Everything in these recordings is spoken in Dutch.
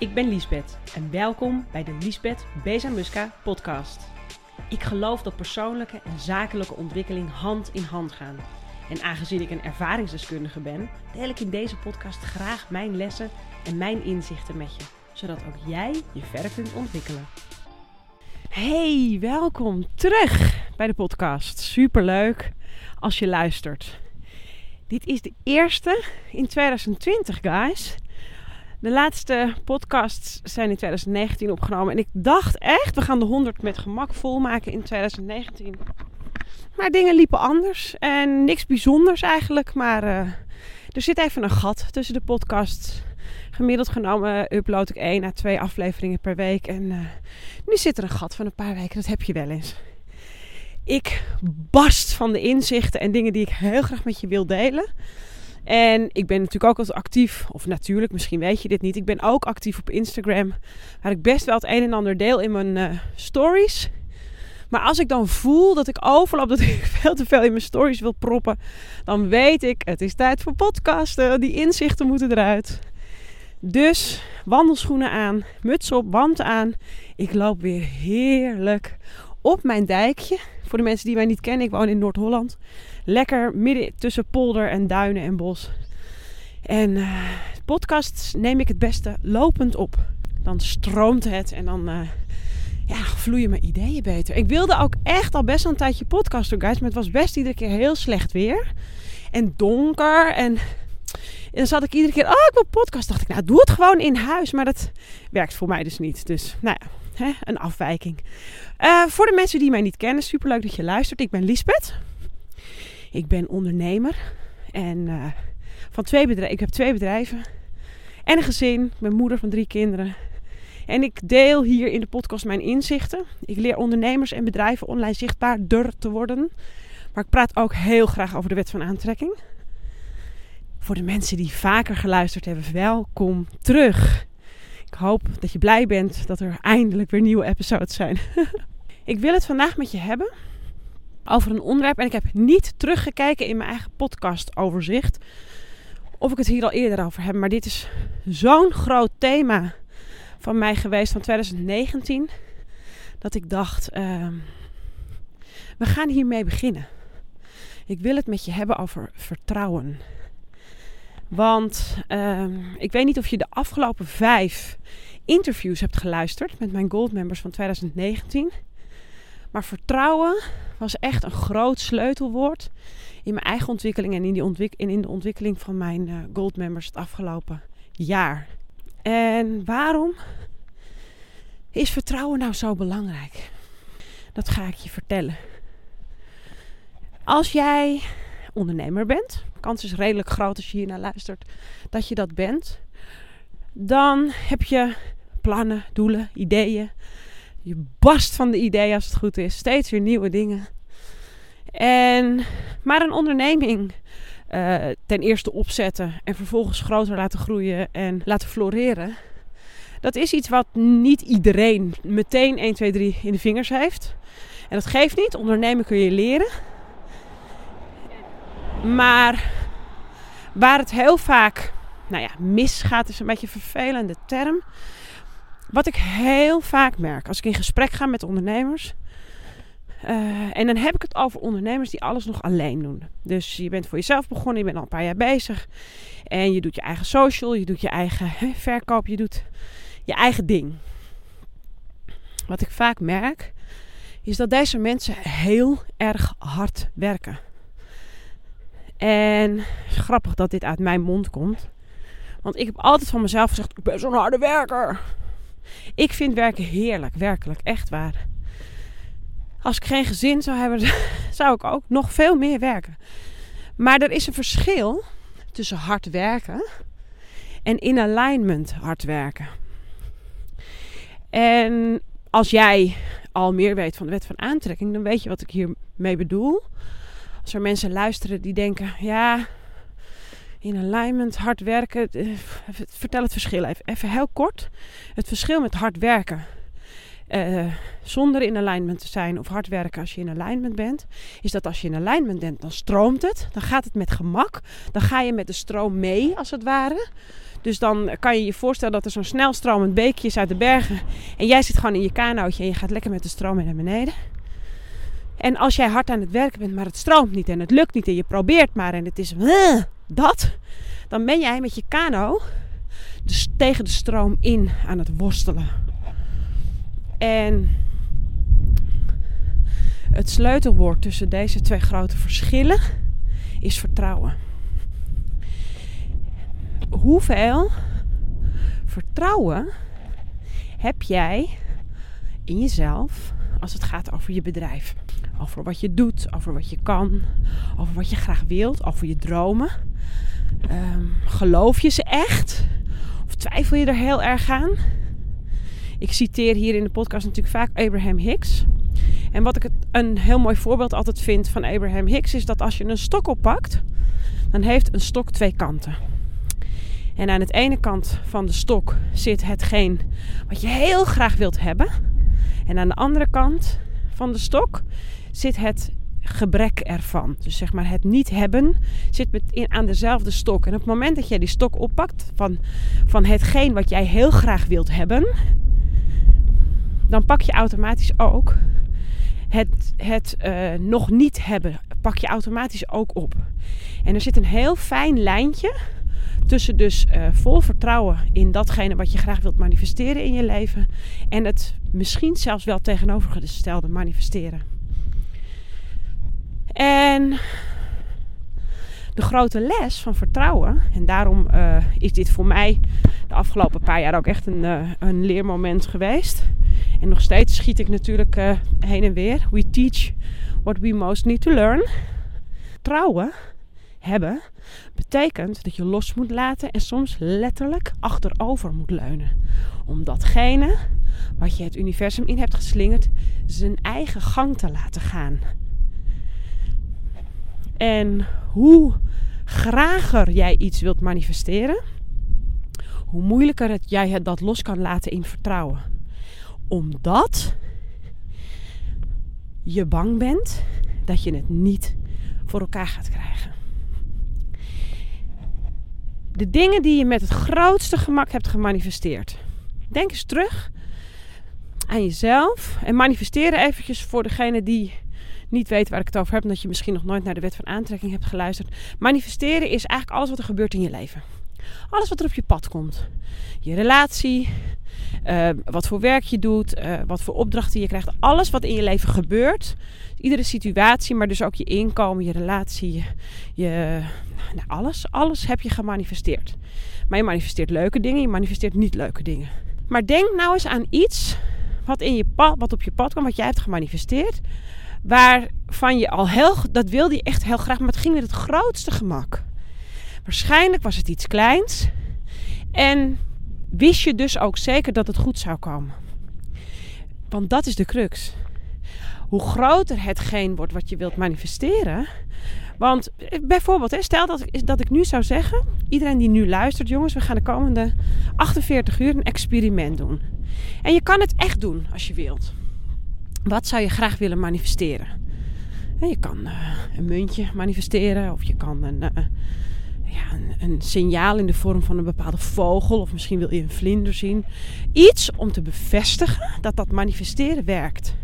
Ik ben Liesbeth en welkom bij de Liesbeth Bezamuska podcast. Ik geloof dat persoonlijke en zakelijke ontwikkeling hand in hand gaan. En aangezien ik een ervaringsdeskundige ben, deel ik in deze podcast graag mijn lessen en mijn inzichten met je, zodat ook jij je verder kunt ontwikkelen. Hey, welkom terug bij de podcast. Superleuk als je luistert. Dit is de eerste in 2020, guys. De laatste podcasts zijn in 2019 opgenomen. En ik dacht echt, we gaan de 100 met gemak volmaken in 2019. Maar dingen liepen anders. En niks bijzonders eigenlijk. Maar uh, er zit even een gat tussen de podcasts. Gemiddeld genomen upload ik één à twee afleveringen per week. En uh, nu zit er een gat van een paar weken. Dat heb je wel eens. Ik barst van de inzichten en dingen die ik heel graag met je wil delen. En ik ben natuurlijk ook altijd actief, of natuurlijk, misschien weet je dit niet. Ik ben ook actief op Instagram, waar ik best wel het een en ander deel in mijn uh, stories. Maar als ik dan voel dat ik overloop, dat ik veel te veel in mijn stories wil proppen, dan weet ik, het is tijd voor podcasten. Die inzichten moeten eruit. Dus wandelschoenen aan, muts op, wand aan. Ik loop weer heerlijk op mijn dijkje. Voor de mensen die mij niet kennen, ik woon in Noord-Holland. Lekker midden tussen polder en duinen en bos. En uh, podcasts neem ik het beste lopend op. Dan stroomt het en dan uh, ja, vloeien mijn ideeën beter. Ik wilde ook echt al best een tijdje podcast doen, guys. Maar het was best iedere keer heel slecht weer. En donker. En, dan zat ik iedere keer, oh ik wil podcast. Dacht ik, nou doe het gewoon in huis. Maar dat werkt voor mij dus niet. Dus nou ja, hè, een afwijking. Uh, voor de mensen die mij niet kennen, superleuk dat je luistert. Ik ben Liesbeth. Ik ben ondernemer en uh, van twee bedrijven. Ik heb twee bedrijven en een gezin. Ik ben moeder van drie kinderen. En ik deel hier in de podcast mijn inzichten. Ik leer ondernemers en bedrijven online zichtbaarder te worden. Maar ik praat ook heel graag over de wet van aantrekking. Voor de mensen die vaker geluisterd hebben, welkom terug. Ik hoop dat je blij bent dat er eindelijk weer nieuwe episodes zijn. ik wil het vandaag met je hebben over een onderwerp. En ik heb niet teruggekeken in mijn eigen podcast overzicht. Of ik het hier al eerder over heb. Maar dit is zo'n groot thema van mij geweest van 2019. Dat ik dacht, uh, we gaan hiermee beginnen. Ik wil het met je hebben over vertrouwen. Want uh, ik weet niet of je de afgelopen vijf interviews hebt geluisterd met mijn goldmembers van 2019. Maar vertrouwen was echt een groot sleutelwoord in mijn eigen ontwikkeling en in, die in de ontwikkeling van mijn uh, gold members het afgelopen jaar. En waarom is vertrouwen nou zo belangrijk? Dat ga ik je vertellen. Als jij ondernemer bent, kans is redelijk groot als je hier naar luistert dat je dat bent, dan heb je plannen, doelen, ideeën, je barst van de ideeën als het goed is. Steeds weer nieuwe dingen. En, maar een onderneming uh, ten eerste opzetten en vervolgens groter laten groeien en laten floreren. Dat is iets wat niet iedereen meteen 1, 2, 3 in de vingers heeft. En dat geeft niet. Ondernemen kun je leren. Maar waar het heel vaak nou ja, misgaat, is een beetje een vervelende term. Wat ik heel vaak merk als ik in gesprek ga met ondernemers. Uh, en dan heb ik het over ondernemers die alles nog alleen doen. Dus je bent voor jezelf begonnen, je bent al een paar jaar bezig. En je doet je eigen social, je doet je eigen verkoop, je doet je eigen ding. Wat ik vaak merk, is dat deze mensen heel erg hard werken. En grappig dat dit uit mijn mond komt. Want ik heb altijd van mezelf gezegd: ik ben zo'n harde werker. Ik vind werken heerlijk, werkelijk, echt waar. Als ik geen gezin zou hebben, zou ik ook nog veel meer werken. Maar er is een verschil tussen hard werken en in alignment hard werken. En als jij al meer weet van de wet van aantrekking, dan weet je wat ik hiermee bedoel. Als er mensen luisteren die denken, ja, in alignment, hard werken. Vertel het verschil even. Heel kort. Het verschil met hard werken uh, zonder in alignment te zijn of hard werken als je in alignment bent, is dat als je in alignment bent, dan stroomt het. Dan gaat het met gemak. Dan ga je met de stroom mee, als het ware. Dus dan kan je je voorstellen dat er zo'n snelstromend beekje is uit de bergen. En jij zit gewoon in je kanootje en je gaat lekker met de stroom naar beneden. En als jij hard aan het werken bent, maar het stroomt niet en het lukt niet en je probeert maar en het is dat, dan ben jij met je kano dus tegen de stroom in aan het worstelen. En het sleutelwoord tussen deze twee grote verschillen is vertrouwen. Hoeveel vertrouwen heb jij in jezelf als het gaat over je bedrijf? Over wat je doet, over wat je kan, over wat je graag wilt, over je dromen. Um, geloof je ze echt? Of twijfel je er heel erg aan? Ik citeer hier in de podcast natuurlijk vaak Abraham Hicks. En wat ik een heel mooi voorbeeld altijd vind van Abraham Hicks is dat als je een stok oppakt, dan heeft een stok twee kanten. En aan het ene kant van de stok zit hetgeen wat je heel graag wilt hebben. En aan de andere kant van de stok zit het gebrek ervan. Dus zeg maar het niet hebben zit aan dezelfde stok. En op het moment dat jij die stok oppakt van, van hetgeen wat jij heel graag wilt hebben, dan pak je automatisch ook het, het uh, nog niet hebben, pak je automatisch ook op. En er zit een heel fijn lijntje tussen dus uh, vol vertrouwen in datgene wat je graag wilt manifesteren in je leven en het misschien zelfs wel tegenovergestelde manifesteren. En de grote les van vertrouwen, en daarom uh, is dit voor mij de afgelopen paar jaar ook echt een, uh, een leermoment geweest. En nog steeds schiet ik natuurlijk uh, heen en weer. We teach what we most need to learn. Vertrouwen hebben betekent dat je los moet laten en soms letterlijk achterover moet leunen. Om datgene wat je het universum in hebt geslingerd zijn eigen gang te laten gaan. En hoe grager jij iets wilt manifesteren, hoe moeilijker het, jij het dat los kan laten in vertrouwen. Omdat je bang bent dat je het niet voor elkaar gaat krijgen. De dingen die je met het grootste gemak hebt gemanifesteerd. Denk eens terug aan jezelf en manifesteer eventjes voor degene die niet weet waar ik het over heb, omdat je misschien nog nooit naar de wet van aantrekking hebt geluisterd. Manifesteren is eigenlijk alles wat er gebeurt in je leven. Alles wat er op je pad komt. Je relatie, uh, wat voor werk je doet, uh, wat voor opdrachten je krijgt. Alles wat in je leven gebeurt. Iedere situatie, maar dus ook je inkomen, je relatie, je, je nou, alles. Alles heb je gemanifesteerd. Maar je manifesteert leuke dingen, je manifesteert niet leuke dingen. Maar denk nou eens aan iets wat, in je pad, wat op je pad kwam, wat jij hebt gemanifesteerd. Waarvan je al heel, dat wilde je echt heel graag, maar het ging met het grootste gemak. Waarschijnlijk was het iets kleins. En wist je dus ook zeker dat het goed zou komen. Want dat is de crux. Hoe groter hetgeen wordt wat je wilt manifesteren. Want eh, bijvoorbeeld, stel dat dat ik nu zou zeggen: iedereen die nu luistert, jongens, we gaan de komende 48 uur een experiment doen. En je kan het echt doen als je wilt. Wat zou je graag willen manifesteren? Je kan uh, een muntje manifesteren of je kan een, uh, ja, een, een, signaal in de vorm van een bepaalde vogel of misschien wil je een vlinder zien. Iets om te bevestigen dat dat manifesteren werkt.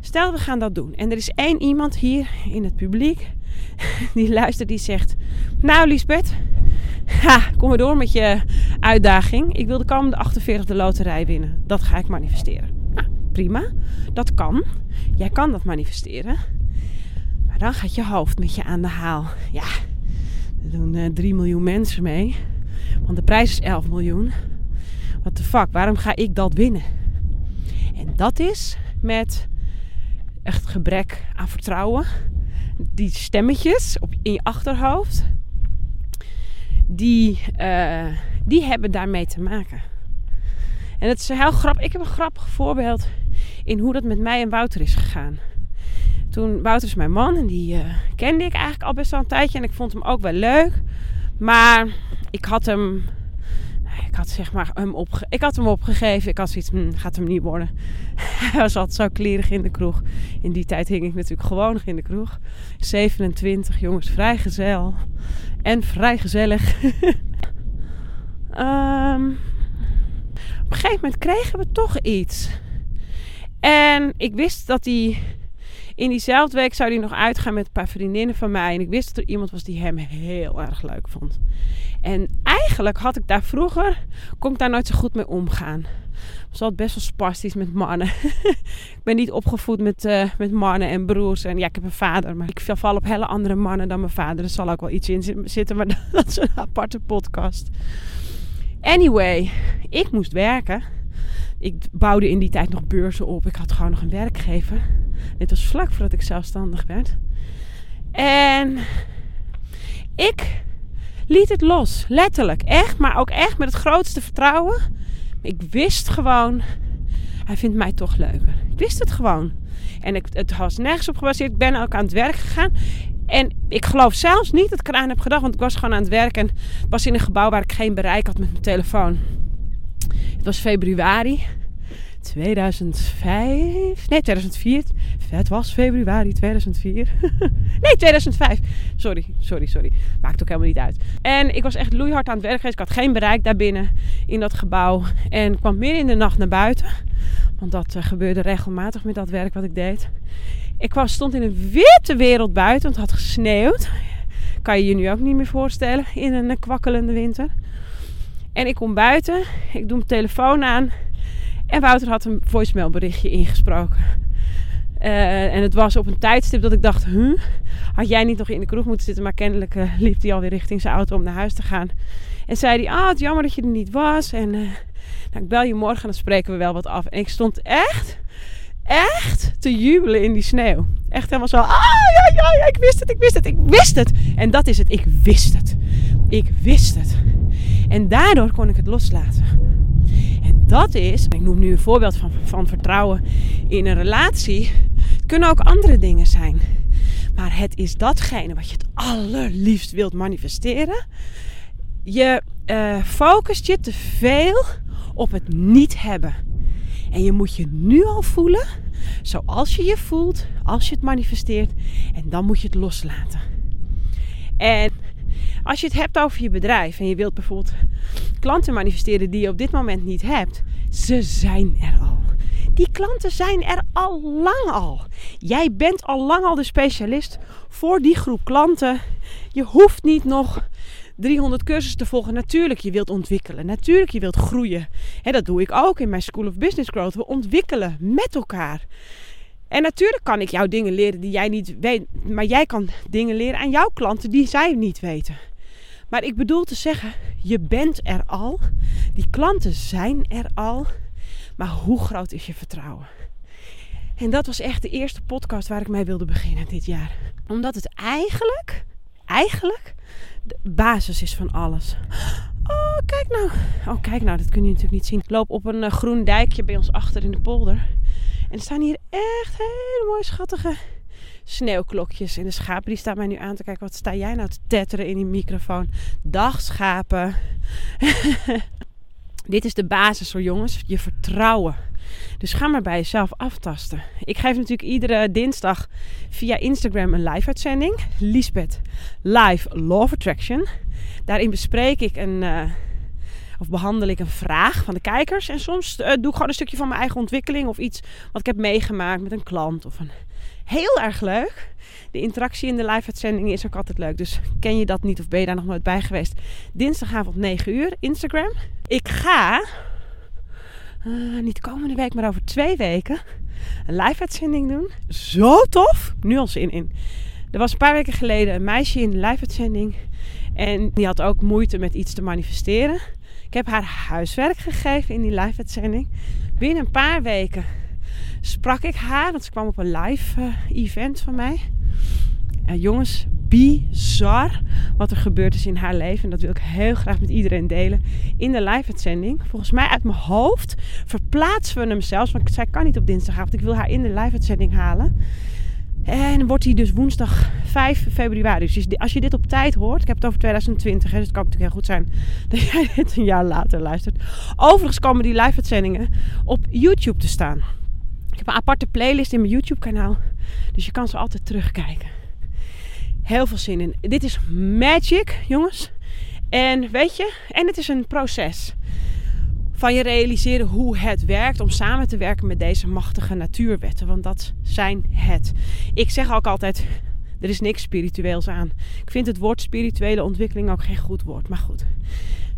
Stel we gaan dat doen en er is één iemand hier in het publiek die luistert die zegt: Nou Lisbeth, ha, kom maar door met je uitdaging. Ik wil de komende 48 de loterij winnen. Dat ga ik manifesteren prima. Dat kan. Jij kan dat manifesteren. Maar dan gaat je hoofd met je aan de haal. Ja, er doen uh, eh, 3 miljoen mensen mee. Want de prijs is 11 miljoen. What the fuck, waarom ga ik dat winnen? En dat is met echt gebrek aan vertrouwen. Die stemmetjes op, in je achterhoofd, die, uh, die hebben daarmee te maken. En het is heel grappig. Ik heb een grappig voorbeeld in hoe dat met mij en Wouter is gegaan. Toen, Wouter is mijn man en die uh, kende ik eigenlijk al best wel een tijdje. En ik vond hem ook wel leuk. Maar ik had hem, Ik had zeg maar hem, opge ik had hem opgegeven. Ik had zoiets, hm, gaat hem niet worden. Hij was altijd zo klerig in de kroeg. In die tijd hing ik natuurlijk gewoon nog in de kroeg. 27, jongens, vrijgezel. En vrij gezellig. Ehm, op een gegeven moment kregen we toch iets. En ik wist dat hij in diezelfde week zou hij nog uitgaan met een paar vriendinnen van mij. En ik wist dat er iemand was die hem heel erg leuk vond. En eigenlijk had ik daar vroeger, kon ik daar nooit zo goed mee omgaan. Ik was best wel spastisch met mannen. ik ben niet opgevoed met, uh, met mannen en broers. En ja, ik heb een vader, maar ik val op hele andere mannen dan mijn vader. Er zal ook wel iets in zitten, maar dat is een aparte podcast. Anyway, ik moest werken. Ik bouwde in die tijd nog beurzen op. Ik had gewoon nog een werkgever. Dit was vlak voordat ik zelfstandig werd. En ik liet het los. Letterlijk. Echt. Maar ook echt met het grootste vertrouwen. Ik wist gewoon. Hij vindt mij toch leuker. Ik wist het gewoon. En ik, het was nergens op gebaseerd. Ik ben ook aan het werk gegaan. En ik geloof zelfs niet dat ik eraan heb gedacht. Want ik was gewoon aan het werk. En was in een gebouw waar ik geen bereik had met mijn telefoon. Het was februari. 2005. Nee, 2004. Het was februari 2004. nee, 2005. Sorry, sorry, sorry. Maakt ook helemaal niet uit. En ik was echt loeihard aan het werk geweest. Ik had geen bereik daarbinnen in dat gebouw. En kwam midden in de nacht naar buiten. Want dat uh, gebeurde regelmatig met dat werk wat ik deed. Ik stond in een witte wereld buiten, want het had gesneeuwd. Kan je je nu ook niet meer voorstellen in een kwakkelende winter. En ik kom buiten, ik doe mijn telefoon aan en Wouter had een voicemailberichtje ingesproken. Uh, en het was op een tijdstip dat ik dacht, huh? had jij niet nog in de kroeg moeten zitten? Maar kennelijk uh, liep hij alweer richting zijn auto om naar huis te gaan. En zei hij, ah, het jammer dat je er niet was. En uh, nou, ik bel je morgen en dan spreken we wel wat af. En ik stond echt, echt te jubelen in die sneeuw. Echt helemaal zo, ah, ja, ja, ja, ik wist het, ik wist het, ik wist het. En dat is het, ik wist het. Ik wist het. En daardoor kon ik het loslaten dat is, ik noem nu een voorbeeld van, van vertrouwen in een relatie. Het kunnen ook andere dingen zijn. Maar het is datgene wat je het allerliefst wilt manifesteren. Je uh, focust je te veel op het niet hebben. En je moet je nu al voelen zoals je je voelt als je het manifesteert. En dan moet je het loslaten. En als je het hebt over je bedrijf en je wilt bijvoorbeeld klanten manifesteren die je op dit moment niet hebt, ze zijn er al. Die klanten zijn er al lang al. Jij bent al lang al de specialist voor die groep klanten. Je hoeft niet nog 300 cursussen te volgen. Natuurlijk, je wilt ontwikkelen. Natuurlijk, je wilt groeien. dat doe ik ook in mijn School of Business Growth. We ontwikkelen met elkaar. En natuurlijk kan ik jou dingen leren die jij niet weet. Maar jij kan dingen leren aan jouw klanten die zij niet weten. Maar ik bedoel te zeggen, je bent er al. Die klanten zijn er al. Maar hoe groot is je vertrouwen? En dat was echt de eerste podcast waar ik mee wilde beginnen dit jaar. Omdat het eigenlijk, eigenlijk de basis is van alles. Oh, kijk nou. Oh, kijk nou, dat kun je natuurlijk niet zien. Ik loop op een eh, groen dijkje bij ons achter in de polder. En er staan hier echt hele mooie schattige sneeuwklokjes. En de schapen die staan mij nu aan te kijken. Wat sta jij nou te tetteren in die microfoon? Dag schapen. Dit is de basis hoor jongens. Je vertrouwen. Dus ga maar bij jezelf aftasten. Ik geef natuurlijk iedere dinsdag via Instagram een live uitzending. Lisbeth Live Law Attraction. Daarin bespreek ik een... Uh, of behandel ik een vraag van de kijkers. En soms uh, doe ik gewoon een stukje van mijn eigen ontwikkeling. Of iets wat ik heb meegemaakt met een klant. Of een heel erg leuk. De interactie in de live-uitzending is ook altijd leuk. Dus ken je dat niet of ben je daar nog nooit bij geweest? Dinsdagavond 9 uur, Instagram. Ik ga, uh, niet komende week, maar over twee weken, een live-uitzending doen. Zo tof! Nu al zin in. Er was een paar weken geleden een meisje in de live-uitzending. En die had ook moeite met iets te manifesteren. Ik heb haar huiswerk gegeven in die live-uitzending. Binnen een paar weken sprak ik haar, want ze kwam op een live uh, event van mij. Uh, jongens, bizar wat er gebeurd is in haar leven. En dat wil ik heel graag met iedereen delen in de live-uitzending. Volgens mij uit mijn hoofd verplaatsen we hem zelfs. Want zij kan niet op dinsdagavond. Ik wil haar in de live-uitzending halen. En wordt die dus woensdag 5 februari. Dus als je dit op tijd hoort, ik heb het over 2020, hè, dus het kan natuurlijk heel goed zijn dat jij dit een jaar later luistert. Overigens komen die live-uitzendingen op YouTube te staan. Ik heb een aparte playlist in mijn YouTube-kanaal, dus je kan ze altijd terugkijken. Heel veel zin in. Dit is magic, jongens. En weet je, en het is een proces van je realiseren hoe het werkt om samen te werken met deze machtige natuurwetten. Want dat zijn het. Ik zeg ook altijd, er is niks spiritueels aan. Ik vind het woord spirituele ontwikkeling ook geen goed woord, maar goed.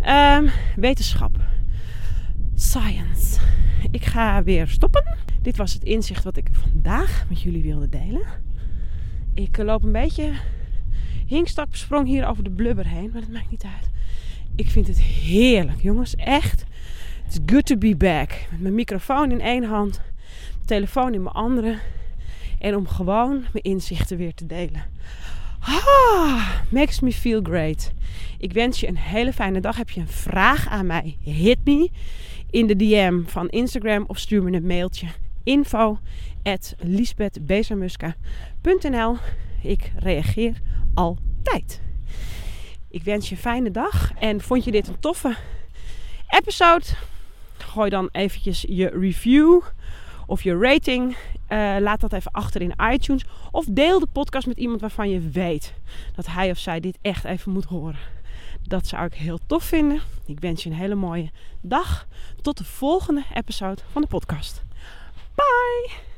Um, wetenschap. Science. Ik ga weer stoppen. Dit was het inzicht wat ik vandaag met jullie wilde delen. Ik loop een beetje hingstak sprong hier over de blubber heen, maar dat maakt niet uit. Ik vind het heerlijk, jongens. Echt. It's good to be back. Met mijn microfoon in één hand, telefoon in mijn andere. En om gewoon mijn inzichten weer te delen. Ah, makes me feel great. Ik wens je een hele fijne dag. Heb je een vraag aan mij? Hit me in de DM van Instagram of stuur me een mailtje. Info Ik reageer altijd. Ik wens je een fijne dag. En vond je dit een toffe episode? Gooi dan eventjes je review of je rating. Uh, laat dat even achter in iTunes. Of deel de podcast met iemand waarvan je weet dat hij of zij dit echt even moet horen. Dat zou ik heel tof vinden. Ik wens je een hele mooie dag. Tot de volgende episode van de podcast. Bye!